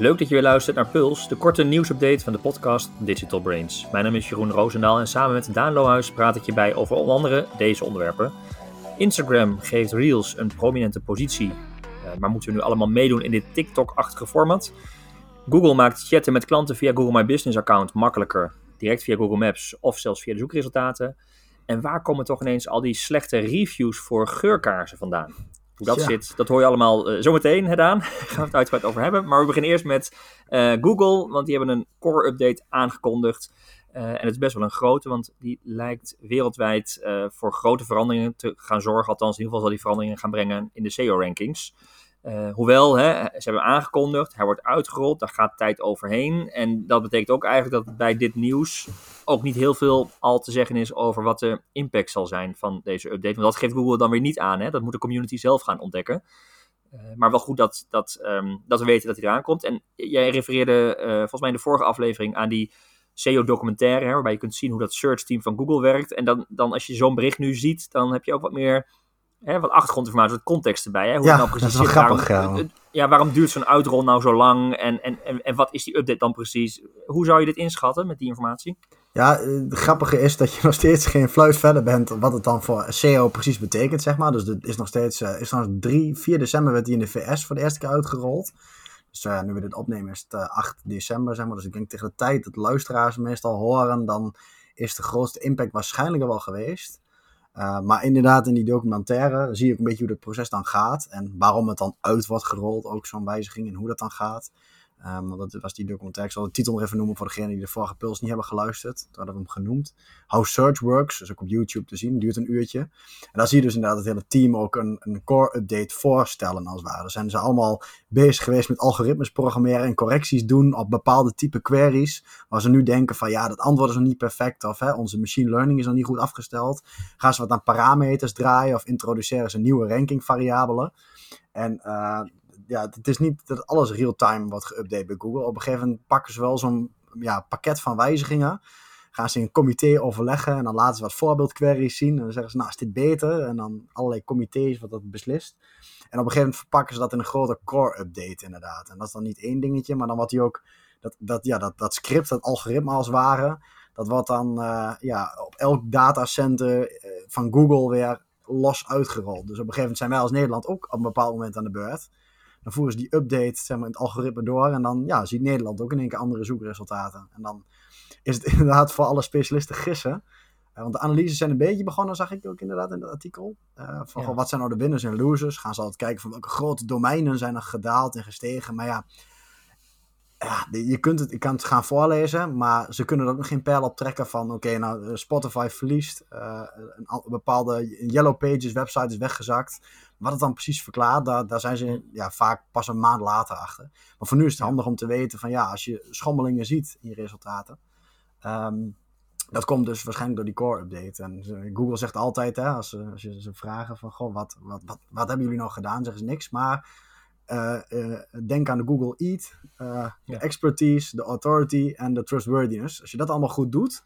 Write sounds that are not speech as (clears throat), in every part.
Leuk dat je weer luistert naar Puls, de korte nieuwsupdate van de podcast Digital Brains. Mijn naam is Jeroen Roosendaal en samen met Daan Lohuis praat ik je bij over onder andere deze onderwerpen. Instagram geeft Reels een prominente positie, eh, maar moeten we nu allemaal meedoen in dit TikTok-achtige format? Google maakt chatten met klanten via Google My Business account makkelijker, direct via Google Maps of zelfs via de zoekresultaten. En waar komen toch ineens al die slechte reviews voor geurkaarsen vandaan? Hoe dat zit, dat hoor je allemaal uh, zometeen, gedaan. (laughs) Daar gaan we het uitgebreid over hebben. Maar we beginnen eerst met uh, Google, want die hebben een core update aangekondigd. Uh, en het is best wel een grote, want die lijkt wereldwijd voor grote veranderingen te gaan zorgen. Althans, in ieder geval zal die veranderingen gaan brengen in de SEO-rankings. Uh, hoewel, hè, ze hebben aangekondigd, hij wordt uitgerold, daar gaat tijd overheen. En dat betekent ook eigenlijk dat bij dit nieuws ook niet heel veel al te zeggen is over wat de impact zal zijn van deze update. Want dat geeft Google dan weer niet aan, hè? dat moet de community zelf gaan ontdekken. Uh, maar wel goed dat, dat, um, dat we weten dat hij eraan komt. En jij refereerde uh, volgens mij in de vorige aflevering aan die SEO-documentaire, waarbij je kunt zien hoe dat search team van Google werkt. En dan, dan als je zo'n bericht nu ziet, dan heb je ook wat meer hè, wat achtergrondinformatie, wat context erbij. Hè, hoe ja, nou precies dat is wel grappig. Waarom, ja. ja, waarom duurt zo'n uitrol nou zo lang? En, en, en, en wat is die update dan precies? Hoe zou je dit inschatten met die informatie? Ja, het grappige is dat je (laughs) nog steeds geen fluit verder bent wat het dan voor SEO precies betekent, zeg maar. Dus het is nog steeds, uh, is nog 3, 4 december werd die in de VS voor de eerste keer uitgerold. Dus uh, nu we dit opnemen is het uh, 8 december, zeg maar. Dus ik denk tegen de tijd dat luisteraars meestal horen, dan is de grootste impact waarschijnlijk al wel geweest. Uh, maar inderdaad, in die documentaire zie je ook een beetje hoe het proces dan gaat. En waarom het dan uit wordt gerold, ook zo'n wijziging en hoe dat dan gaat. Um, want dat was die documentaire. Ik zal de titel nog even noemen voor degenen die de vorige puls niet hebben geluisterd. Toen hadden we hem genoemd. How Search Works, dus ook op YouTube te zien. Duurt een uurtje. En daar zie je dus inderdaad het hele team ook een, een core update voorstellen als het ware. Dan zijn ze allemaal bezig geweest met algoritmes programmeren en correcties doen op bepaalde type queries. Waar ze nu denken van ja, dat antwoord is nog niet perfect. Of hè, onze machine learning is nog niet goed afgesteld. Gaan ze wat aan parameters draaien of introduceren ze nieuwe ranking variabelen. En uh, ja, het is niet dat alles real-time wordt geüpdate bij Google. Op een gegeven moment pakken ze wel zo'n ja, pakket van wijzigingen. Gaan ze in een comité overleggen en dan laten ze wat voorbeeldqueries zien. En dan zeggen ze, nou is dit beter? En dan allerlei comité's wat dat beslist. En op een gegeven moment verpakken ze dat in een grote core-update inderdaad. En dat is dan niet één dingetje, maar dan wordt die ook... Dat, dat, ja, dat, dat script, dat algoritme als het ware... Dat wordt dan uh, ja, op elk datacenter uh, van Google weer los uitgerold. Dus op een gegeven moment zijn wij als Nederland ook op een bepaald moment aan de beurt. Dan voeren ze die update zeg maar, in het algoritme door. En dan ja, ziet Nederland ook in één keer andere zoekresultaten. En dan is het (laughs) inderdaad voor alle specialisten gissen. Uh, want de analyses zijn een beetje begonnen, zag ik ook inderdaad in het artikel. Uh, van ja. wat zijn nou de winners en losers? Gaan ze altijd kijken van welke grote domeinen zijn er gedaald en gestegen. Maar ja, ja, je kunt het, ik kan het gaan voorlezen, maar ze kunnen er ook nog geen pijl op trekken van, oké, okay, nou, Spotify verliest, uh, een bepaalde Yellow Pages website is weggezakt. Wat het dan precies verklaart, daar, daar zijn ze ja, vaak pas een maand later achter. Maar voor nu is het handig om te weten van, ja, als je schommelingen ziet in je resultaten, um, dat komt dus waarschijnlijk door die core update. En Google zegt altijd, hè, als, ze, als je ze vragen van, goh, wat, wat, wat, wat hebben jullie nog gedaan, zeggen ze niks, maar... Uh, uh, denk aan de Google Eat, uh, de expertise, de authority en de trustworthiness. Als je dat allemaal goed doet,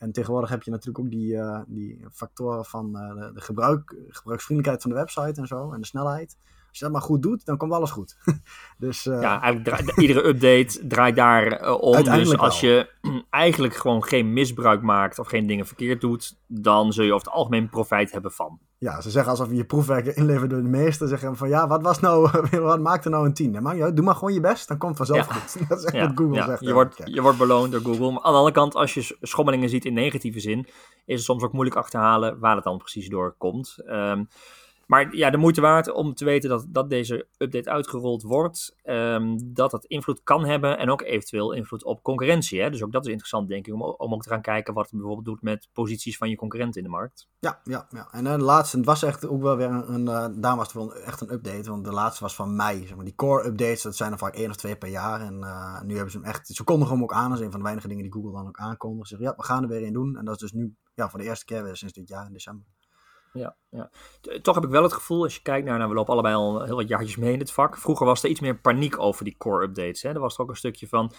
en tegenwoordig heb je natuurlijk ook die, die factoren van de, de gebruik, gebruiksvriendelijkheid van de website en zo, en de snelheid. Als je dat maar goed doet, dan komt alles goed. (laughs) dus, ja, eigenlijk (laughs) iedere update draait daar om. Dus als wel. je (clears throat) eigenlijk gewoon geen misbruik maakt of geen dingen verkeerd doet, dan zul je over het algemeen profijt hebben van. Ja, ze zeggen alsof je je proefwerk inlevert door de meester. Zeggen van ja, wat was nou, (laughs) wat maakte nou een 10? Maar ja, doe maar gewoon je best, dan komt vanzelf ja. goed. Dat is echt ja. wat Google ja. zegt. Je wordt, je wordt beloond door Google. Maar aan de andere kant, als je schommelingen ziet in negatieve zin, is het soms ook moeilijk achterhalen waar het dan precies door komt. Um, maar ja, de moeite waard om te weten dat, dat deze update uitgerold wordt. Um, dat dat invloed kan hebben en ook eventueel invloed op concurrentie. Hè? Dus ook dat is interessant, denk ik, om, om ook te gaan kijken wat het bijvoorbeeld doet met posities van je concurrenten in de markt. Ja, ja, ja. en uh, de laatste, het was echt ook wel weer een, een uh, daar was het wel echt een update. Want de laatste was van mei. Zeg maar. Die core updates, dat zijn er vaak één of twee per jaar. En uh, nu hebben ze hem echt, ze kondigen hem ook aan. Dat is een van de weinige dingen die Google dan ook aankondigt. Ze zeggen, ja, we gaan er weer in doen. En dat is dus nu ja, voor de eerste keer sinds dit jaar in december. Ja, ja, toch heb ik wel het gevoel, als je kijkt naar, nou, we lopen allebei al heel wat jaartjes mee in het vak. Vroeger was er iets meer paniek over die core updates. Hè? Er was er ook een stukje van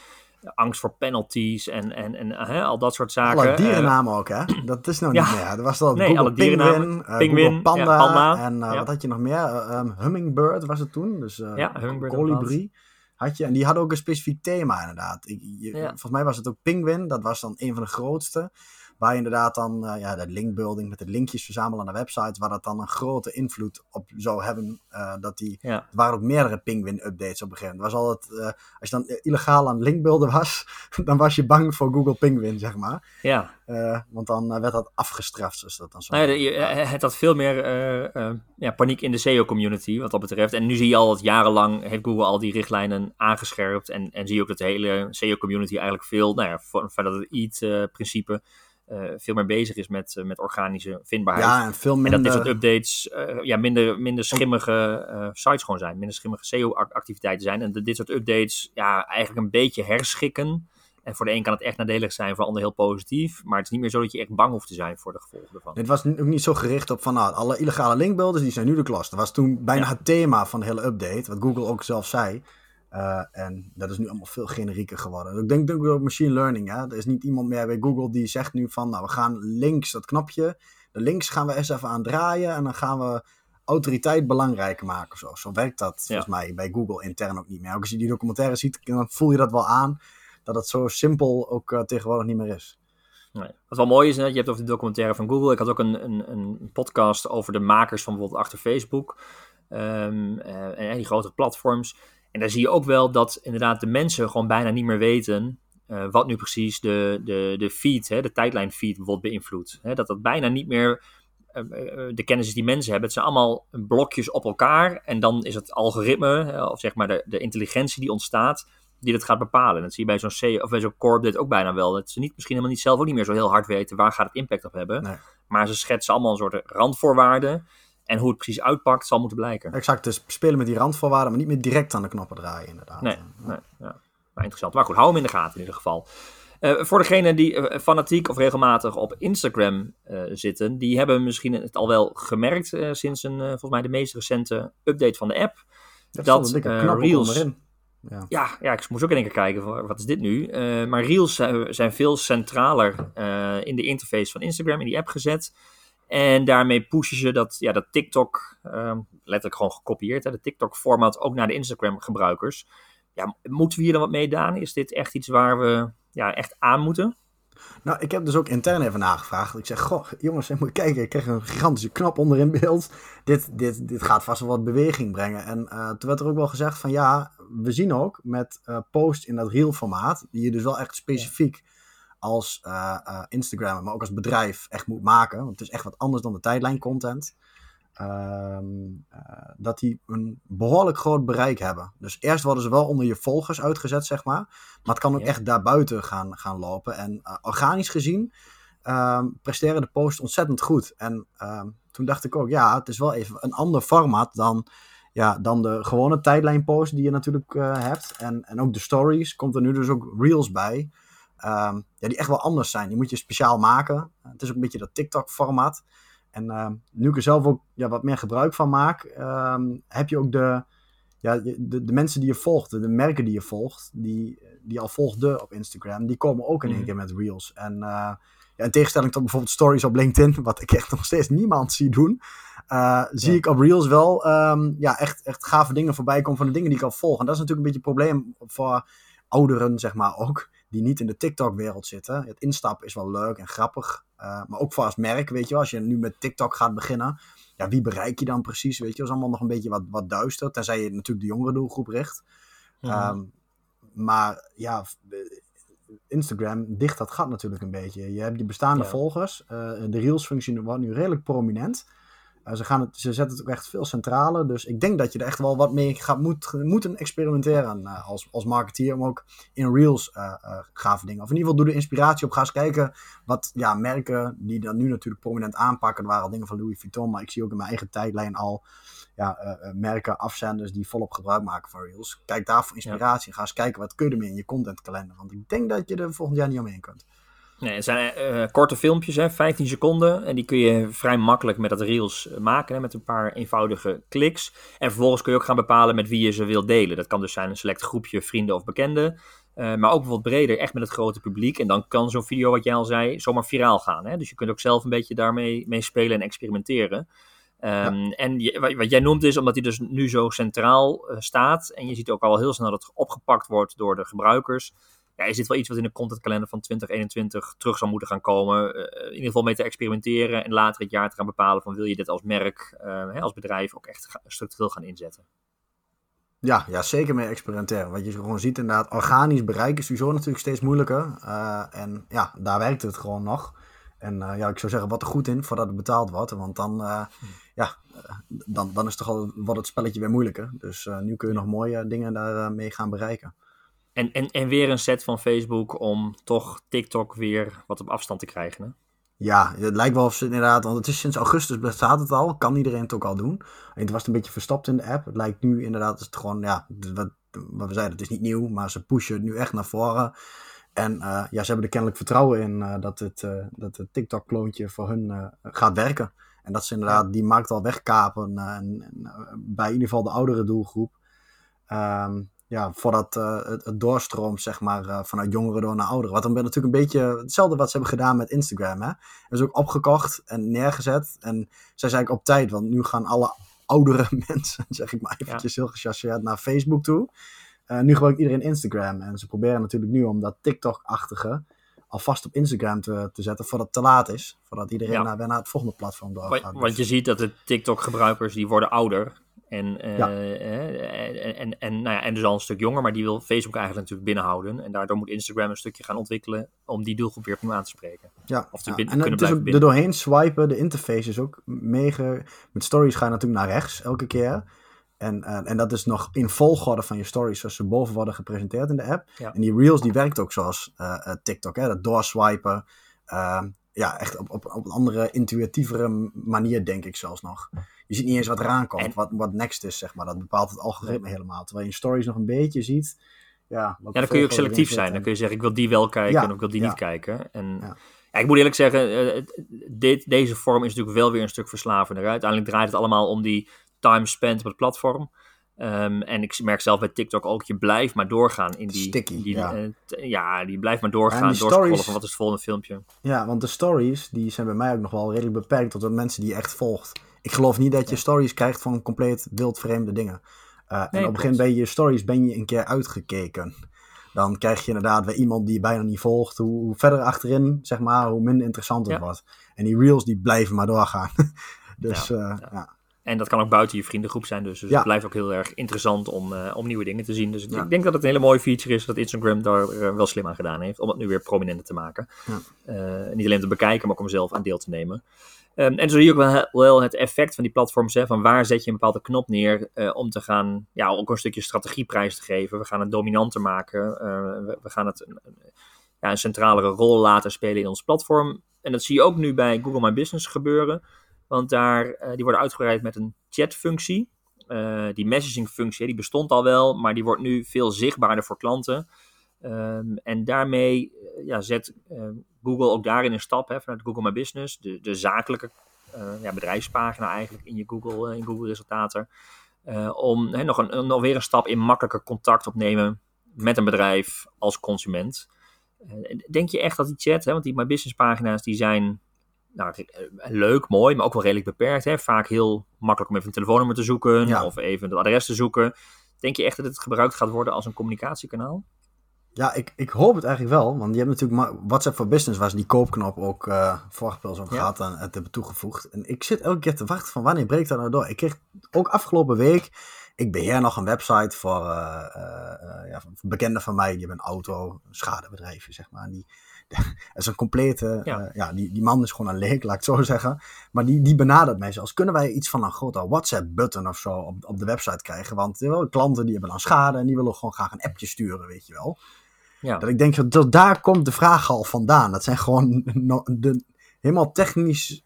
angst voor penalties en, en, en hè, al dat soort zaken. Alle dierennamen uh, ook, hè? (clears throat) Dat is nou ja, niet meer. Er was al nee, Google alle dierennamen. Penguin, Penguin Google Panda, ja, Panda en uh, ja. wat had je nog meer? Um, Hummingbird was het toen, dus ja, Colibri. had je. En die hadden ook een specifiek thema inderdaad. Ik, je, Volgens mij was het ook Penguin, dat was dan een van de grootste. Waar je inderdaad dan uh, ja, de linkbuilding met de linkjes verzamelen aan de website, waar dat dan een grote invloed op zou hebben. Uh, dat die, Er waren ook meerdere Penguin-updates op een gegeven moment. Was altijd, uh, als je dan illegaal aan linkbuilden was, (laughs) dan was je bang voor Google Penguin, zeg maar. Ja. want dan werd dat afgestraft, zoals dat dan zo. Nou ja, het had veel meer ja, paniek in de SEO-community, wat dat betreft. En nu zie je al dat jarenlang heeft Google al die richtlijnen aangescherpt. En, en zie je ook dat de hele SEO-community eigenlijk veel, nou ja, vanuit het EAT-principe veel meer bezig is met, uh, met organische vindbaarheid. Ja, en veel minder... En dat dit soort updates uh, ja, minder, minder schimmige sites gewoon zijn. Minder schimmige SEO-activiteiten zijn. En de, dit soort updates ja, eigenlijk een beetje herschikken. En voor de een kan het echt nadelig zijn, voor de ander heel positief. Maar het is niet meer zo dat je echt bang hoeft te zijn voor de gevolgen ervan. Dit was ook niet zo gericht op van nou, alle illegale linkbuilders, die zijn nu de klas. Dat was toen bijna het thema van de hele update, wat Google ook zelf zei. Uh, en dat is nu allemaal veel generieker geworden. Ik denk, denk ook machine learning. Hè? Er is niet iemand meer bij Google die zegt nu van, nou we gaan links dat knopje, de links gaan we eens even aan draaien en dan gaan we autoriteit belangrijker maken. Zo, zo werkt dat volgens mij bij Google intern ook niet meer. Ook als je die documentaire ziet, dan voel je dat wel aan, dat het zo simpel ook uh, tegenwoordig niet meer is. Nee. Wat wel mooi is, hè, je hebt over de documentaire van Google. Ik had ook een, een, een podcast over de makers van bijvoorbeeld achter Facebook. Um, uh, en die grote platforms. En daar zie je ook wel dat inderdaad de mensen gewoon bijna niet meer weten uh, wat nu precies de, de, de feed, hè, de tijdlijn feed bijvoorbeeld beïnvloedt. Hè, dat dat bijna niet meer uh, de kennis die mensen hebben. Het zijn allemaal blokjes op elkaar en dan is het algoritme, of zeg maar de, de intelligentie die ontstaat, die dat gaat bepalen. En dat zie je bij zo'n C of bij zo'n Corp dit ook bijna wel. Dat ze niet, misschien helemaal niet zelf ook niet meer zo heel hard weten waar gaat het impact op hebben. Nee. Maar ze schetsen allemaal een soort randvoorwaarden. En hoe het precies uitpakt zal moeten blijken. Exact, dus spelen met die randvoorwaarden, maar niet meer direct aan de knoppen draaien inderdaad. Nee, nee ja. maar interessant. Maar goed, hou hem in de gaten in ieder geval. Uh, voor degenen die uh, fanatiek of regelmatig op Instagram uh, zitten, die hebben misschien het al wel gemerkt sinds een, volgens mij de meest recente update van de app. Dat, dat Reels. Ja. ja. Ja, ik moest ook in één keer kijken, wat is dit nu? maar Reels zijn veel centraler in de interface van Instagram, in die app gezet. En daarmee pushen ze dat, ja, dat TikTok, um, letterlijk gewoon gekopieerd, hè, de TikTok-format ook naar de Instagram-gebruikers. Ja, moeten we hier dan wat mee, Daan? Is dit echt iets waar we ja, echt aan moeten? Nou, ik heb dus ook intern even nagevraagd. Ik zeg, goh, jongens, (laughs) moet kijken, ik krijg een gigantische knop onder in beeld. Dit, dit, dit gaat vast wel wat beweging brengen. En uh, toen werd er ook wel gezegd van, ja, we zien ook met uh, post in dat reel formaat, die je dus wel echt specifiek als uh, uh, Instagram, maar ook als bedrijf echt moet maken. Want het is echt wat anders dan de tijdlijn content. Uh, dat die een behoorlijk groot bereik hebben. Dus eerst worden ze wel onder je volgers uitgezet, zeg maar. Maar het kan ook echt daarbuiten gaan, gaan lopen. En organisch gezien ehm, presteren de posts ontzettend goed. En ehm, toen dacht ik ook, ja, het is wel even een ander format dan ja, dan de gewone tijdlijnpost die je natuurlijk uh, hebt. En, en ook de stories komt er nu dus ook reels bij. Um, ja, die echt wel anders zijn. Die moet je speciaal maken. het is ook een beetje dat TikTok-format. En uh, nu ik er zelf ook ja, wat meer gebruik van maak, um, heb je ook de, ja, de, de mensen die je volgt, de merken die je volgt, die, die al volgden op Instagram, die komen ook in één mhm. keer met Reels. En uh, ja, in tegenstelling tot bijvoorbeeld stories op LinkedIn, wat ik echt (laughs) nog steeds niemand zie doen, uh, zie ik op Reels wel um, ja, echt, echt gave dingen voorbij komen van de dingen die ik al volg. En dat is natuurlijk een beetje een probleem voor ouderen, zeg maar ook die niet in de TikTok-wereld zitten. Het instappen is wel leuk en grappig. Uh, maar ook voor als merk, weet je wel, als je nu met TikTok gaat beginnen. Ja, wie bereik je dan precies, weet je? Dat is allemaal nog een beetje wat, wat duister. Tenzij je natuurlijk de jongere doelgroep richt. Ja. Um, maar ja, Instagram dicht dat gat natuurlijk een beetje. Je hebt je bestaande ja. volgers. Uh, de Reels-functie wordt nu redelijk prominent. Uh, ze, gaan het, ze zetten het ook echt veel centraler. Dus ik denk dat je er echt wel wat mee gaat moet, moeten experimenteren uh, als, als marketeer. Om ook in Reels uh, gave dingen. Of in ieder geval doe de inspiratie op. Ga eens kijken wat ja, merken die dan nu natuurlijk prominent aanpakken. Er waren al dingen van Louis Vuitton. Maar ik zie ook in mijn eigen tijdlijn al ja, merken, afzenders die volop gebruik maken van Reels. Kijk daar voor inspiratie. Ja. Ga eens kijken wat kun je ermee in je contentkalender. Want ik denk dat je er volgend jaar niet omheen kunt. Nee, het zijn uh, korte filmpjes, hè, 15 seconden. En die kun je vrij makkelijk met dat reels maken, hè, met een paar eenvoudige kliks. En vervolgens kun je ook gaan bepalen met wie je ze wil delen. Dat kan dus zijn een select groepje vrienden of bekenden. Uh, maar ook bijvoorbeeld breder, echt met het grote publiek. En dan kan zo'n video, wat jij al zei, zomaar viraal gaan. Hè? Dus je kunt ook zelf een beetje daarmee mee spelen en experimenteren. Ehm, en je, wat jij noemt is, omdat hij dus nu zo centraal staat, en je ziet ook al heel snel dat het opgepakt wordt door de gebruikers, ja, is dit wel iets wat in de contentkalender van 2021 terug zal moeten gaan komen. in ieder geval mee te experimenteren en later het jaar te gaan bepalen van wil je dit als merk, als bedrijf ook echt structureel gaan inzetten. Ja, ja, zeker mee experimenteren. Wat je gewoon ziet inderdaad, organisch bereik is sowieso natuurlijk steeds moeilijker. Uh, en ja, daar werkt het gewoon nog. En uh, ja, ik zou zeggen, wat er goed in voordat het betaald wordt. Want dan, uh, ja, dan, dan is toch al, wordt het spelletje weer moeilijker. Dus nu kun je nog mooie dingen daarmee gaan bereiken. En, en, en weer een set van Facebook om toch TikTok weer wat op afstand te krijgen, hè? Ja, het lijkt wel of ze inderdaad, want het is sinds augustus bestaat het al, kan iedereen het ook al doen. En het was een beetje verstopt in de app. Het lijkt nu inderdaad, is het gewoon, ja, wat, wat we zeiden, het is niet nieuw, maar ze pushen het nu echt naar voren. En uh, ja, ze hebben er kennelijk vertrouwen in uh, dat het, uh, dat het TikTok-kloontje voor hun gaat werken. En dat ze inderdaad die markt al wegkapen bij in ieder geval de oudere doelgroep. Um, ja, voordat uh, het, het, doorstroomt, zeg maar, uh, vanuit jongeren door naar ouderen. Wat dan ben natuurlijk een beetje hetzelfde wat ze hebben gedaan met Instagram. Hè? Dat is ook opgekocht en neergezet. En zij zijn op tijd, want nu gaan alle oudere (laughs) mensen, zeg ik maar eventjes heel gechasseerd, naar Facebook toe. Uh, nu gebruikt iedereen Instagram. En ze proberen natuurlijk nu om dat TikTok-achtige alvast op Instagram te, te zetten voordat het te laat is. Voordat iedereen ja. naar, weer naar het volgende platform doorgaat. Want, want je ziet dat de TikTok-gebruikers, die worden ouder. En, uh, en, en, nou ja, en dus al een stuk jonger, maar die wil Facebook eigenlijk natuurlijk binnenhouden. En daardoor moet Instagram een stukje gaan ontwikkelen om die doelgroep weer aan te spreken. Ja, of te ja. Binnen, en kunnen het is ook er doorheen swipen, de interface is ook mega... Met stories ga je natuurlijk naar rechts elke keer. En, uh, en dat is nog in volgorde van je stories, zoals ze boven worden gepresenteerd in de app. Ja. En die Reels, die werkt ook zoals uh, TikTok, hè? dat doorswipen. Ja, echt op, op, op een andere, intuïtievere manier, denk ik zelfs nog je ziet niet eens wat eraan komt, wat, wat next is, zeg maar. Dat bepaalt het algoritme helemaal. Terwijl je stories nog een beetje ziet. Ja, ja dan kun je ook selectief zijn. Dan kun je zeggen, ik wil die wel kijken en ik wil die niet kijken. En ja. ik moet eerlijk zeggen, uh, dit, deze vorm is natuurlijk wel weer een stuk verslavender. Uiteindelijk draait het allemaal om die time spent op het platform. Um, en ik merk zelf bij TikTok ook, je blijft maar doorgaan in die... Sticky, die, ja. Uh, ja, die blijft maar doorgaan, doorscrollen van wat is het volgende filmpje. Ja, want de stories, die zijn bij mij ook nog wel redelijk beperkt tot de mensen die je echt volgt. Ik geloof niet dat je stories krijgt van compleet wildvreemde dingen. Uh, nee, en op een gegeven moment ben je stories ben je een keer uitgekeken. Dan krijg je inderdaad weer iemand die je bijna niet volgt. Hoe, hoe verder achterin, zeg maar, hoe minder interessant het wordt. En die reels die blijven maar doorgaan. (laughs) dus ja, uh, ja. En dat kan ook buiten je vriendengroep zijn. Dus, dus het blijft ook heel erg interessant om, uh, om nieuwe dingen te zien. Dus ik denk dat het een hele mooie feature is dat Instagram daar uh, wel slim aan gedaan heeft. Om het nu weer prominenter te maken. Uh, niet alleen te bekijken, maar ook om zelf aan deel te nemen. Um, en zo zie je ook wel, wel, het effect van die platforms. Hè, van waar zet je een bepaalde knop neer om te gaan, ja, ook een stukje strategieprijs te geven. We gaan het dominanter maken. We, we, gaan het ja, een centralere rol laten spelen in ons platform. En dat zie je ook nu bij Google My Business gebeuren. Want daar, uh, die worden uitgebreid met een chatfunctie. Uh, die messaging-functie die bestond al wel, maar die wordt nu veel zichtbaarder voor klanten. Um, en daarmee uh, ja, zet Google ook daarin een stap hè, vanuit Google My Business, de, de zakelijke ja, bedrijfspagina eigenlijk in je Google, in Google resultaten. om hè, nog, een, nog weer een stap in makkelijker contact opnemen met een bedrijf als consument. denk je echt dat die chat, hè, want die My Business pagina's die zijn nou, eh, leuk, mooi, maar ook wel redelijk beperkt. Hè? Vaak heel makkelijk om even een telefoonnummer te zoeken of even het adres te zoeken. Denk je echt dat het gebruikt gaat worden als een communicatiekanaal? Ja, ik, ik hoop het eigenlijk wel. Want je hebt natuurlijk WhatsApp for Business, waar ze die koopknop ook uh, vorige wel over ja. gehad en het hebben toegevoegd. En ik zit elke keer te wachten van wanneer breekt dat nou door? Ik kreeg ook afgelopen week, ik beheer nog een website voor uh, uh, ja, bekenden van mij, die hebben een auto, schadebedrijfje zeg maar. En die, (laughs) is een complete, ja, uh, ja die, die man is gewoon een leek, laat ik het zo zeggen. Maar die, die benadert mij zelfs. Kunnen wij iets van een grote WhatsApp-button of zo op, op de website krijgen? Want wel, klanten die hebben dan schade en die willen gewoon graag een appje sturen, weet je wel. Ja. Dat ik denk, dat daar komt de vraag al vandaan. Dat zijn gewoon (laughs) de, helemaal technisch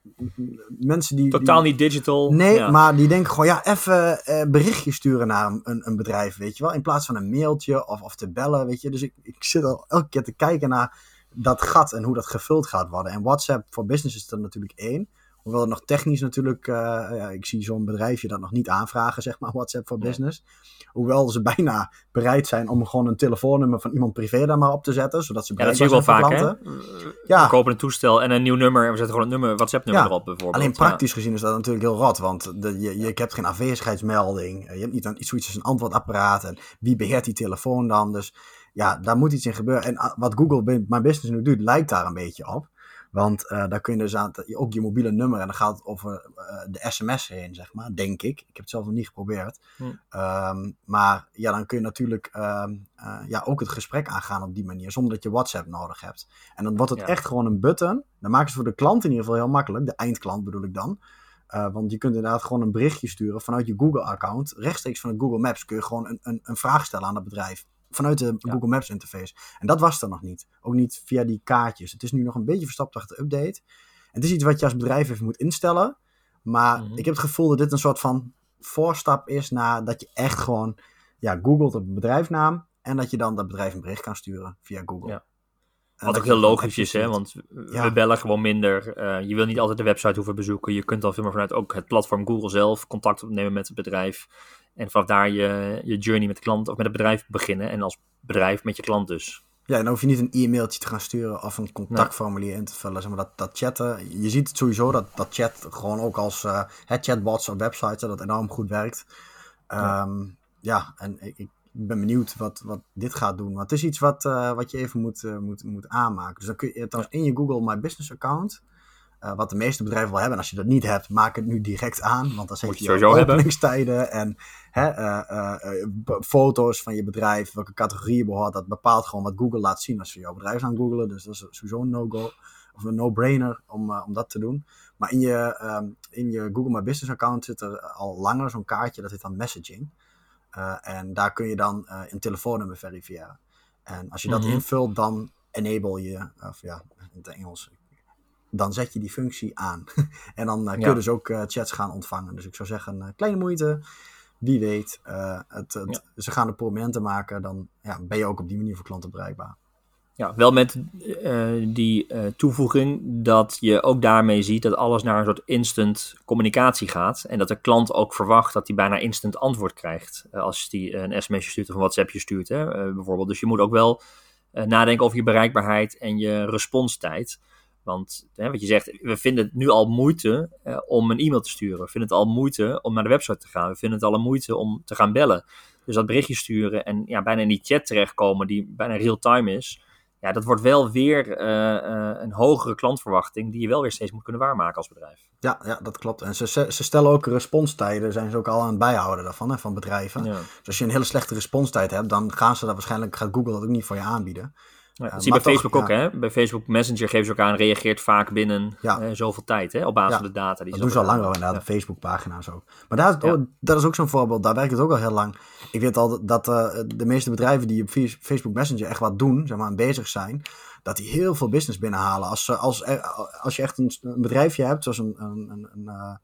mensen die... Totaal niet digital. Nee, ja. maar die denken gewoon, ja, even uh, berichtje sturen naar een, een bedrijf, weet je wel. In plaats van een mailtje of, of te bellen, weet je. Dus ik, ik zit al elke keer te kijken naar dat gat en hoe dat gevuld gaat worden. En WhatsApp voor business is er natuurlijk één. hoewel het nog technisch natuurlijk, uh, ja, ik zie zo'n bedrijfje dat nog niet aanvragen, zeg maar, WhatsApp voor Business. Hoewel ze bijna bereid zijn om gewoon een telefoonnummer van iemand privé daar maar op te zetten, zodat ze ja, dat zie je wel vaak, hè? Ja. We kopen een toestel en een nieuw nummer en we zetten gewoon een nummer, WhatsApp-nummer erop bijvoorbeeld. Alleen praktisch gezien is dat natuurlijk heel rot, want de, je, je, hebt geen afwezigheidsmelding, je hebt niet een, zoiets als een antwoordapparaat en wie beheert die telefoon dan, dus ja, daar moet iets in gebeuren. En ah, wat Google My Business nu doet, lijkt daar een beetje op. Want uh, daar kun je dus aan, ook je mobiele nummer en dan gaat het over uh, de sms heen, zeg maar, denk ik. Ik heb het zelf nog niet geprobeerd. Hm. Um, maar ja, dan kun je natuurlijk um, uh, ja, ook het gesprek aangaan op die manier, zonder dat je WhatsApp nodig hebt. En dan wordt het ja. echt gewoon een button. Dan maken ze voor de klant in ieder geval heel makkelijk, de eindklant bedoel ik dan. want je kunt inderdaad gewoon een berichtje sturen vanuit je Google-account. Rechtstreeks vanuit Google Maps kun je gewoon een, een, een vraag stellen aan het bedrijf vanuit de Google Maps interface. En dat was er nog niet. Ook niet via die kaartjes. Het is nu nog een beetje verstapt achter de update. En het is iets wat je als bedrijf even moet instellen. Maar mhm. ik heb het gevoel dat dit een soort van voorstap is naar dat je echt gewoon ja, googelt op een bedrijfnaam. En dat je dan dat bedrijf een bericht kan sturen via Google. Ja. Wat ook heel logisch is, hè? want we bellen gewoon minder. Uh, je wil niet altijd de website hoeven bezoeken. Je kunt dan veel meer vanuit ook het platform Google zelf contact opnemen met het bedrijf. En vanaf daar je, je journey met de klant of met het bedrijf beginnen. En als bedrijf met je klant dus. Ja, dan hoef je niet een e-mailtje te gaan sturen of een contactformulier in te vullen. Zeg maar dat, dat chatten, je ziet het sowieso dat, dat chat gewoon ook als uh, chatbots op websites, dat enorm goed werkt. Ja, um, ja en ik, ik, ben benieuwd wat, wat dit gaat doen. Want het is iets wat, uh, wat je even moet, uh, moet, moet aanmaken. Dus dan kun je trouwens in je Google My Business account uh, wat de meeste bedrijven wel hebben. En als je dat niet hebt, maak het nu direct aan. Want dan zet je, je openingstijden en hè, uh, uh, foto's van je bedrijf, welke categorie behoort. Dat bepaalt gewoon wat Google laat zien als je jouw bedrijf aan googelen. Dus dat is sowieso een no-go. Of een no-brainer om, om dat te doen. Maar in je, um, in je Google My Business account zit er al langer zo'n kaartje, dat heet dan messaging. en daar kun je dan een telefoonnummer verifiëren. En als je dat mm -hmm. invult, dan enable je, of ja, in het Engels, dan zet je die functie aan. (laughs) en dan kun je dus ook uh, chats gaan ontvangen. Dus ik zou zeggen, uh, kleine moeite. Wie weet, het, het, ze gaan de prominenten maken, dan ja, ben je ook op die manier voor klanten bereikbaar. Ja, wel met die toevoeging dat je ook daarmee ziet dat alles naar een soort instant communicatie gaat. En dat de klant ook verwacht dat hij bijna instant antwoord krijgt als hij een sms'je stuurt of een WhatsAppje stuurt. Hè, bijvoorbeeld. Dus je moet ook wel nadenken over je bereikbaarheid en je responstijd. Want hè, wat je zegt, we vinden het nu al moeite eh, om een e-mail te sturen. We vinden het al moeite om naar de website te gaan. We vinden het al een moeite om te gaan bellen. Dus dat berichtje sturen en ja, bijna in die chat terechtkomen die bijna real-time is. Ja, dat wordt wel weer uh, uh, een hogere klantverwachting die je wel weer steeds moet kunnen waarmaken als bedrijf. Ja, ja dat klopt. En ze, ze stellen ook responstijden, zijn ze ook al aan het bijhouden daarvan, hè, van bedrijven. Ja. Dus als je een hele slechte responstijd hebt, dan gaan ze dat waarschijnlijk, gaat Google dat ook niet voor je aanbieden. Ja, dat zie je bij Facebook ook, hè? Bij Facebook Messenger geven ze ook aan, reageert vaak binnen eh, zoveel tijd, hè? Op basis van de data. Die dat doen ze al langer inderdaad, de Facebook-pagina's ook. Maar daar, oh, dat is ook zo'n voorbeeld, daar werkt het ook al heel lang. Ik weet al dat uh, de meeste bedrijven die op Facebook Messenger echt wat doen, zeg maar, bezig zijn, dat die heel veel business binnenhalen. Als, als, als je echt een, een bedrijfje hebt, zoals een, een, een, een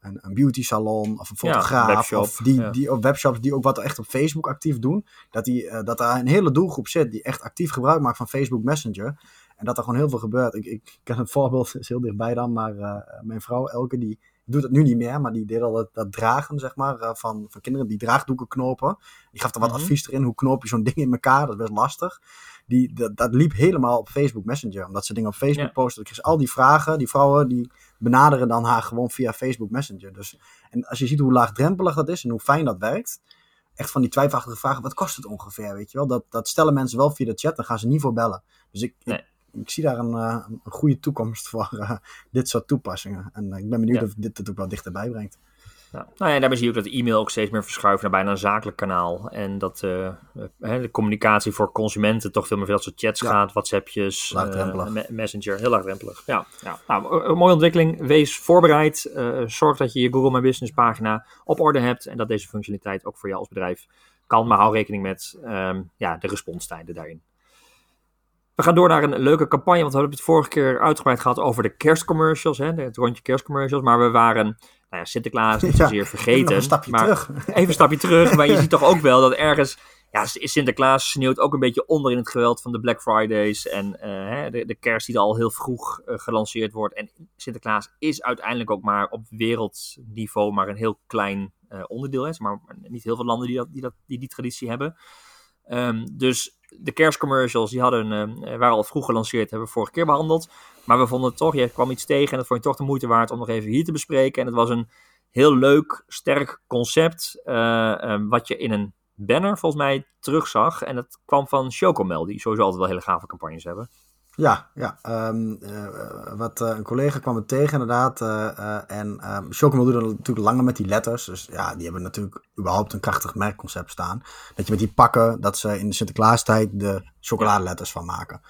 een, een beauty salon of een fotograaf ja, of die, die of webshops die ook wat echt op Facebook actief doen, dat, die, uh, dat daar een hele doelgroep zit die echt actief gebruik maakt van Facebook Messenger. En dat er gewoon heel veel gebeurt. Ik, ik ken het (laughs) voorbeeld, is heel dichtbij dan, maar uh, mijn vrouw Elke, die doet het nu niet meer, maar die deed al dat, dat dragen, zeg maar, uh, van, van kinderen, die draagdoeken knopen. Die gaf er wat mm -hmm. advies erin, hoe knoop je zo'n ding in elkaar, dat is best lastig. Die, dat, dat liep helemaal op Facebook Messenger, omdat ze dingen op Facebook ja. posten. Ik kreeg al die vragen, die vrouwen, die benaderen dan haar gewoon via Facebook Messenger. Dus, en als je ziet hoe laagdrempelig dat is en hoe fijn dat werkt, echt van die twijfelachtige vragen, wat kost het ongeveer, weet je wel? Dat, dat stellen mensen wel via de chat, dan gaan ze niet voor bellen. Dus ik, nee. ik, ik, zie daar een, uh, een goede toekomst voor uh, dit soort toepassingen. En uh, ik ben benieuwd ja. of dit het ook wel dichterbij brengt. Ja. Nou ja, daarbij zie je ook dat de e-mail ook steeds meer verschuift naar bijna een zakelijk kanaal. En dat uh, de communicatie voor consumenten toch veel meer veel soort chats ja. gaat, WhatsAppjes, uh, Messenger, heel laagdrempelig. Ja, ja. Nou, een mooie ontwikkeling. Wees voorbereid. Uh, zorg dat je je Google My Business pagina op orde hebt en dat deze functionaliteit ook voor jou als bedrijf kan. Maar hou rekening met um, ja, de responstijden daarin. We gaan door naar een leuke campagne, want we hebben het vorige keer uitgebreid gehad over de kerstcommercials, hè, het rondje kerstcommercials. Maar we waren nou ja, Sinterklaas niet zozeer ja, vergeten. Even een stapje maar terug. (laughs) Even een stapje terug. Maar je ziet toch ook wel dat ergens ja, Sinterklaas sneeuwt ook een beetje onder in het geweld van de Black Fridays en uh, de, de kerst die al heel vroeg uh, gelanceerd wordt. En Sinterklaas is uiteindelijk ook maar op wereldniveau maar een heel klein uh, onderdeel. Is, maar niet heel veel landen die dat, die, dat, die, die traditie hebben. Um, dus de kerstcommercials die hadden, waren al vroeg gelanceerd, hebben we vorige keer behandeld. Maar we vonden het toch, je kwam iets tegen en dat vond je toch de moeite waard om nog even hier te bespreken. En het was een heel leuk, sterk concept, um, wat je in een banner volgens mij terugzag. En dat kwam van Chocomel, die sowieso altijd wel hele gave campagnes hebben. Ja, ja um, uh, wat uh, een collega kwam het tegen inderdaad. Uh, en um, Chocomel doet natuurlijk langer met die letters. Dus ja, die hebben natuurlijk überhaupt een krachtig merkconcept staan. Dat je met die pakken, dat ze in de Sinterklaastijd de chocoladeletters van maken.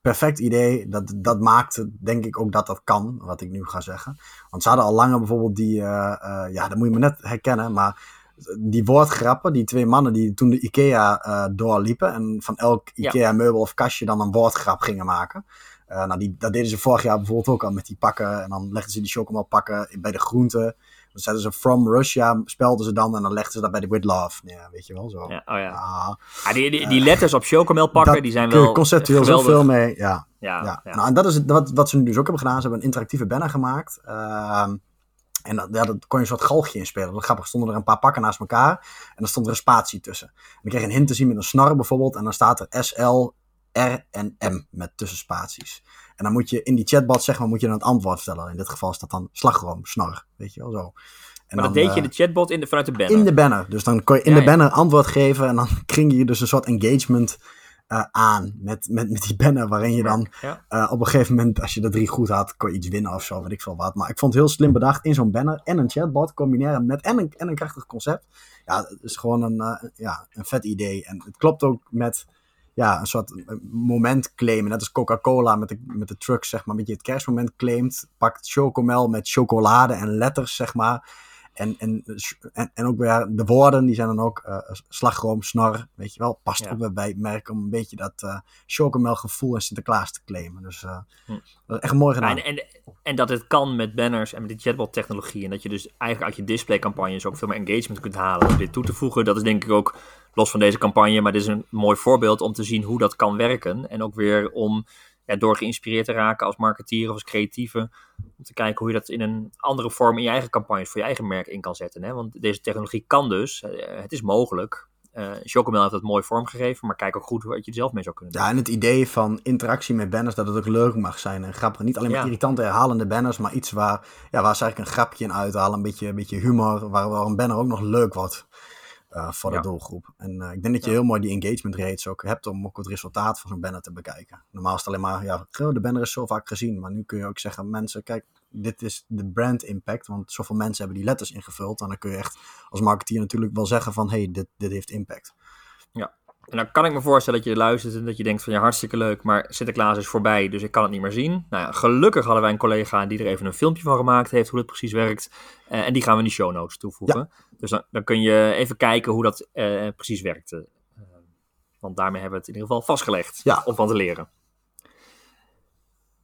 Perfect idee. Dat, dat maakt denk ik ook dat dat kan, wat ik nu ga zeggen. Want ze hadden al langer bijvoorbeeld die, ja, dat moet je me net herkennen, maar die woordgrappen, die twee mannen die toen de IKEA uh, doorliepen en van elk IKEA-meubel of kastje dan een woordgrap gingen maken. Uh, nou, die, dat deden ze vorig jaar bijvoorbeeld ook al met die pakken. En dan legden ze die chocomelpakken bij de groenten. Dan zetten ze From Russia, spelden ze dan en dan legden ze dat bij de With Love. Ja, weet je wel zo. Ja, oh ja. Ah, ja die, die, die, letters op chocomelpakken, die zijn wel conceptueel zoveel mee. Ja, ja. Nou, en dat is het, wat, wat ze nu dus ook hebben gedaan. Ze hebben een interactieve banner gemaakt. Uh, en dat, ja, dat kon je een soort galgje inspelen. Dat grappig. stonden er een paar pakken naast elkaar. En dan stond er een spatie tussen. En dan kreeg je een hint te zien met een snor bijvoorbeeld. En dan staat er SL, R en M met tussenspaties. En dan moet je in die chatbot zeg maar, moet je dan het antwoord vertellen. In dit geval staat dan slagroom, snor. Weet je wel zo. En maar dan, dat deed je in de chatbot in de, vanuit de banner? In de banner. Dus dan kon je in de banner antwoord geven. En dan (laughs) kring je dus een soort engagement uh, aan met, met, met die banner. Waarin je dan uh, op een gegeven moment, als je de drie goed had, kon je iets winnen of zo, weet ik veel wat. Maar ik vond het heel slim bedacht in zo'n banner en een chatbot combineren met en een, en een krachtig concept. Ja, het is gewoon een, uh, ja, een vet idee. En het klopt ook met ja, een soort moment claimen. Net als Coca-Cola met de, met de trucks, zeg maar. Met je het kerstmoment claimt. Pakt Chocomel met chocolade en letters, zeg maar. En, en, en, en ook weer de woorden, die zijn dan ook uh, slagroom, snor, weet je wel. Past ook weer bij het merk om een beetje dat uh, chocomel gevoel en Sinterklaas te claimen. Dus uh, hm. dat is echt mooi gedaan. En, en, en, dat het kan met banners en met die chatbot technologie. En dat je dus eigenlijk uit je displaycampagnes ook veel meer engagement kunt halen om dit toe te voegen. Dat is denk ik ook los van deze campagne, maar dit is een mooi voorbeeld om te zien hoe dat kan werken. En ook weer om ja, door geïnspireerd te raken als marketeer of als creatieve. Om te kijken hoe je dat in een andere vorm in je eigen campagnes voor je eigen merk in kan zetten. Hè? Want deze technologie kan dus, eh, het is mogelijk. Uh, Chocomel heeft dat mooi vormgegeven, maar kijk ook goed wat je er zelf mee zou kunnen doen. Ja, en het idee van interactie met banners, dat het ook leuk mag zijn en grappig. Niet alleen maar irritante herhalende banners, maar iets waar, ja, waar ze eigenlijk een grapje in uithalen. Een beetje, een beetje humor, waar, waar een banner ook nog leuk wordt. Uh, voor de doelgroep. En uh, ik denk dat je heel mooi die engagement rates ook hebt om ook het resultaat van zo'n banner te bekijken. Normaal is het alleen maar, ja, de banner is zo vaak gezien, maar nu kun je ook zeggen, mensen, kijk, dit is de brand impact, want zoveel mensen hebben die letters ingevuld. En dan kun je echt als marketeer natuurlijk wel zeggen van, hey, dit, dit heeft impact. Ja, en dan kan ik me voorstellen dat je luistert en dat je denkt van ja, hartstikke leuk, maar Sinterklaas is voorbij, dus ik kan het niet meer zien. Nou ja, gelukkig hadden wij een collega die er even een filmpje van gemaakt heeft, hoe het precies werkt. Uh, en die gaan we in de show notes toevoegen. Dus dan, dan, kun je even kijken hoe dat uh, precies werkt. Uh, want daarmee hebben we het in ieder geval vastgelegd ja. om van te leren.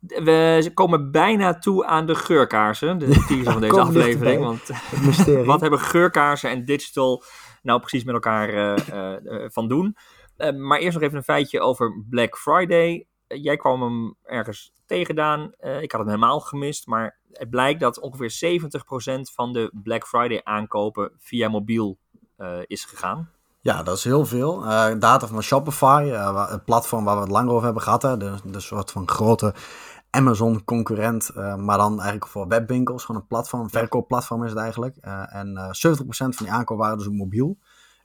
We komen bijna toe aan de geurkaarsen, de (laughs) teaser van deze aflevering. Want (laughs) wat hebben geurkaarsen en digital nou precies met elkaar uh, van doen. maar eerst nog even een feitje over Black Friday. jij kwam hem ergens tegengedaan. ik had hem helemaal gemist. Maar het blijkt dat ongeveer 70% van de Black Friday aankopen via mobiel is gegaan. Ja, dat is heel veel. Uh, data van Shopify, uh, het platform waar we het langer over hebben gehad. Hè, de, de soort van grote Amazon-concurrent, uh, maar dan eigenlijk voor webwinkels. Gewoon een platform, een verkoopplatform is het eigenlijk. Uh, en uh, 70% van die aankoop waren dus mobiel.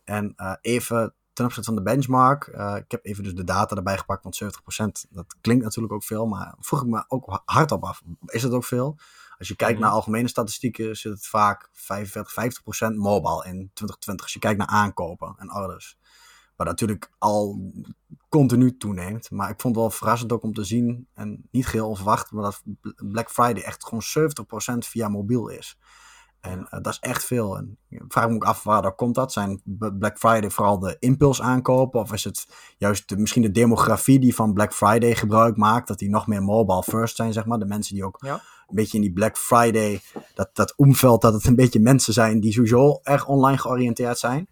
En even ten opzichte van de benchmark, ik heb even dus de data erbij gepakt, want 70% dat klinkt natuurlijk ook veel, maar vroeg ik me ook hardop af, is het ook veel? Als je kijkt naar mhm. algemene statistieken, zit het vaak 45, 50% mobile in 2020. Als je kijkt naar aankopen en orders. Wat natuurlijk al continu toeneemt. Maar ik vond het wel verrassend ook om te zien, en niet geheel onverwacht, maar dat Black Friday echt gewoon 70% via mobiel is. En uh, dat is echt veel. En ik vraag me ook af waar dat komt dat. Zijn Black Friday vooral de impuls aankopen? Of is het juist de, misschien de demografie die van Black Friday gebruik maakt? Dat die nog meer mobile first zijn, zeg maar. De mensen die ook ja. een beetje in die Black Friday, dat, dat omveld, dat het een beetje mensen zijn die sowieso erg online georiënteerd zijn.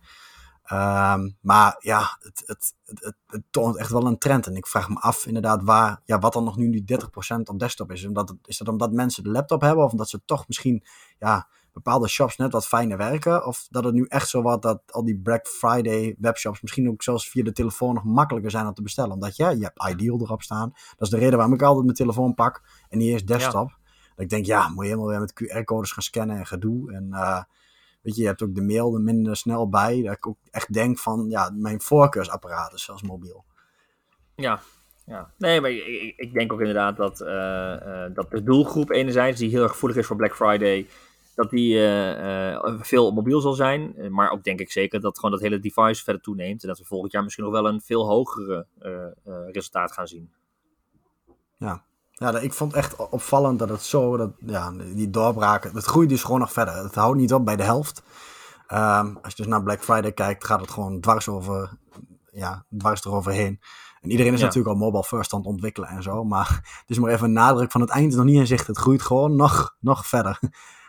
Ehm, maar ja, het, het, het, het, toont echt wel een trend. En ik vraag me af inderdaad waar, ja, wat dan nog nu die 30% op desktop is. Omdat, is dat omdat mensen de laptop hebben of omdat ze toch misschien ja, bepaalde shops net wat fijner werken? Of dat het nu echt zo wordt dat al die Black Friday webshops misschien ook zelfs via de telefoon nog makkelijker zijn om te bestellen. Omdat ja, je hebt Ideal erop staan. Dat is de reden waarom ik altijd mijn telefoon pak en niet eens desktop. Dat ik denk, ja, moet je helemaal weer met QR-codes gaan scannen en gedoe. En uh, weet je, je hebt ook de mail er minder snel bij. Dat ik ook echt denk van, ja, mijn voorkeursapparaat is zelfs mobiel. Ja, ja. Nee, maar ik, ik denk ook inderdaad dat, uh, uh, dat de doelgroep enerzijds, die heel erg gevoelig is voor Black Friday, dat die uh, veel mobiel zal zijn. Maar ook denk ik zeker dat gewoon dat hele device verder toeneemt. En dat we volgend jaar misschien nog wel een veel hogere resultaat gaan zien. Ja, ja, ik vond echt opvallend dat het zo, dat, ja, die doorbraken, het groeit dus gewoon nog verder. Het houdt niet op bij de helft. Um, als je dus naar Black Friday kijkt, gaat het gewoon dwars over, ja, dwars eroverheen. En iedereen is ja. natuurlijk al mobile first aan het ontwikkelen en zo. Maar (laughs) het is maar even een nadruk van het eind is nog niet in zicht. Het groeit gewoon nog, nog verder.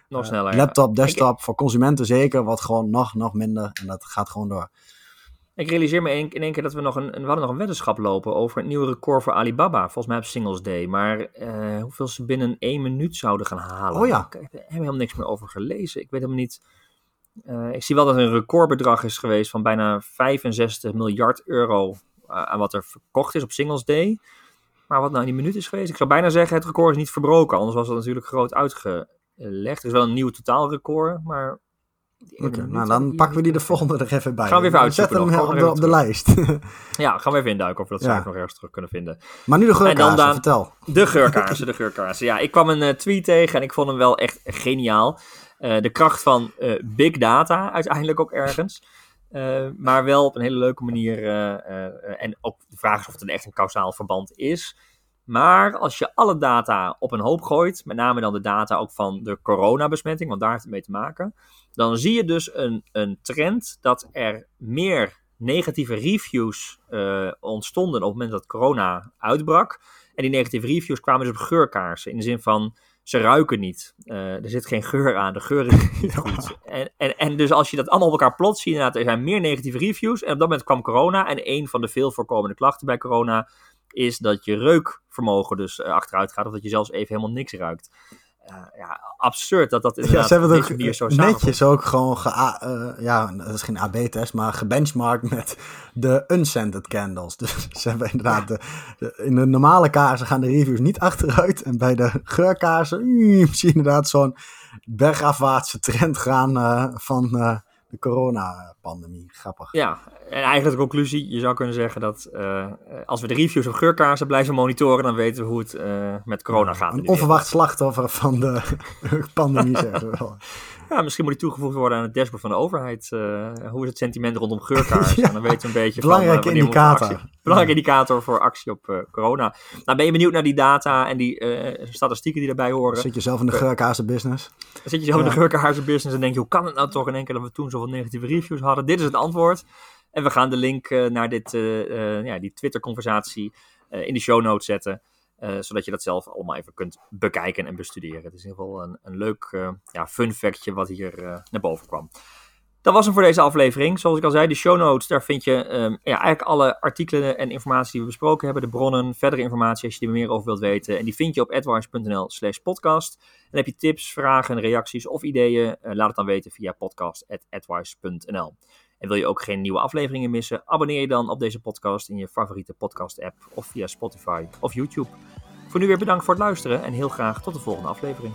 Nog sneller. Uh, laptop, desktop, voor consumenten zeker, wat gewoon nog, nog minder. En dat gaat gewoon door. Ik realiseer me in één keer dat we nog een, we hadden nog een weddenschap lopen over het nieuwe record voor Alibaba. Volgens mij op Singles Day. Maar uh, hoeveel ze binnen één minuut zouden gaan halen. Oh ja. Ik heb helemaal niks meer over gelezen. Ik weet helemaal niet. Uh, ik zie wel dat er een recordbedrag is geweest van bijna 65 miljard euro uh, aan wat er verkocht is op Singles Day. Maar wat nou in die minuut is geweest, ik zou bijna zeggen het record is niet verbroken. Anders was het natuurlijk groot uitgelegd. Er is wel een nieuw totaalrecord, maar Oké, okay, nou dan pakken we die de volgende er even bij. Gaan we even uitzoeken. Zet hem op, de, op de lijst. (laughs) ja, gaan we even induiken of we dat ja. nog ergens terug kunnen vinden. Maar nu de geurkaarsen, dan, vertel. De geurkaarsen, de geurkaarsen. Ja, ik kwam een uh, tweet tegen en ik vond hem wel echt geniaal. Uh, de kracht van uh, big data uiteindelijk ook ergens. maar wel op een hele leuke manier. en ook de vraag is of het een echt een kausaal verband is. Maar als je alle data op een hoop gooit, met name dan de data ook van de coronabesmetting, want daar heeft het mee te maken, dan zie je dus een, een trend dat er meer negatieve reviews uh, ontstonden op het moment dat corona uitbrak. En die negatieve reviews kwamen dus op geurkaarsen, in de zin van ze ruiken niet. Uh, er zit geen geur aan, de geur is (laughs) niet goed. En, en, en dus als je dat allemaal op elkaar plot ziet, inderdaad, er zijn meer negatieve reviews. En op dat moment kwam corona en een van de veel voorkomende klachten bij corona is dat je reukvermogen dus uh, achteruit gaat. Of dat je zelfs even helemaal niks ruikt. Uh, ja, absurd dat dat inderdaad ja, ze hebben het ook zo netjes ook gewoon ge, uh, ja, dat is geen AB-test, maar gebenchmarkt met de unscented candles. (laughs) Dus ze hebben inderdaad de, de, in de normale kaarsen gaan de reviews niet achteruit en bij de geurkaarsen mm, zie je inderdaad zo'n bergafwaartse trend gaan uh, van de coronapandemie. Grappig. Ja, en eigenlijk de conclusie, je zou kunnen zeggen dat uh, als we de reviews op geurkaarsen blijven monitoren, dan weten we hoe het uh, met corona gaat. Een onverwacht slachtoffer van de (laughs) pandemie, zeggen we wel. Ja, misschien moet die toegevoegd worden aan het dashboard van de overheid. Uh, hoe is het sentiment rondom geurkaarsen? (laughs) ja, dan weten we een beetje Belangrijke van, indicator. Actie, belangrijke ja. indicator voor actie op corona. Nou, ben je benieuwd naar die data en die statistieken die daarbij horen? Zit je zelf in de geurkaarsenbusiness? Dan zit je zelf ja. in de geurkaarsenbusiness en denk je, hoe kan het nou toch in één keer dat we toen zoveel negatieve reviews hadden? Dit is het antwoord. En we gaan de link naar dit, ja, die Twitter-conversatie in de show notes zetten. Zodat je dat zelf allemaal even kunt bekijken en bestuderen. Het is in ieder geval een, een leuk ja, fun factje wat hier naar boven kwam. Dat was hem voor deze aflevering. Zoals ik al zei, de show notes, daar vind je um, ja, eigenlijk alle artikelen en informatie die we besproken hebben. De bronnen, verdere informatie als je er meer over wilt weten. En die vind je op advice.nl slash podcast. En heb je tips, vragen, reacties of ideeën, laat het dan weten via podcast.advice.nl. En wil je ook geen nieuwe afleveringen missen? Abonneer je dan op deze podcast in je favoriete podcast-app of via Spotify of YouTube. Voor nu weer bedankt voor het luisteren en heel graag tot de volgende aflevering.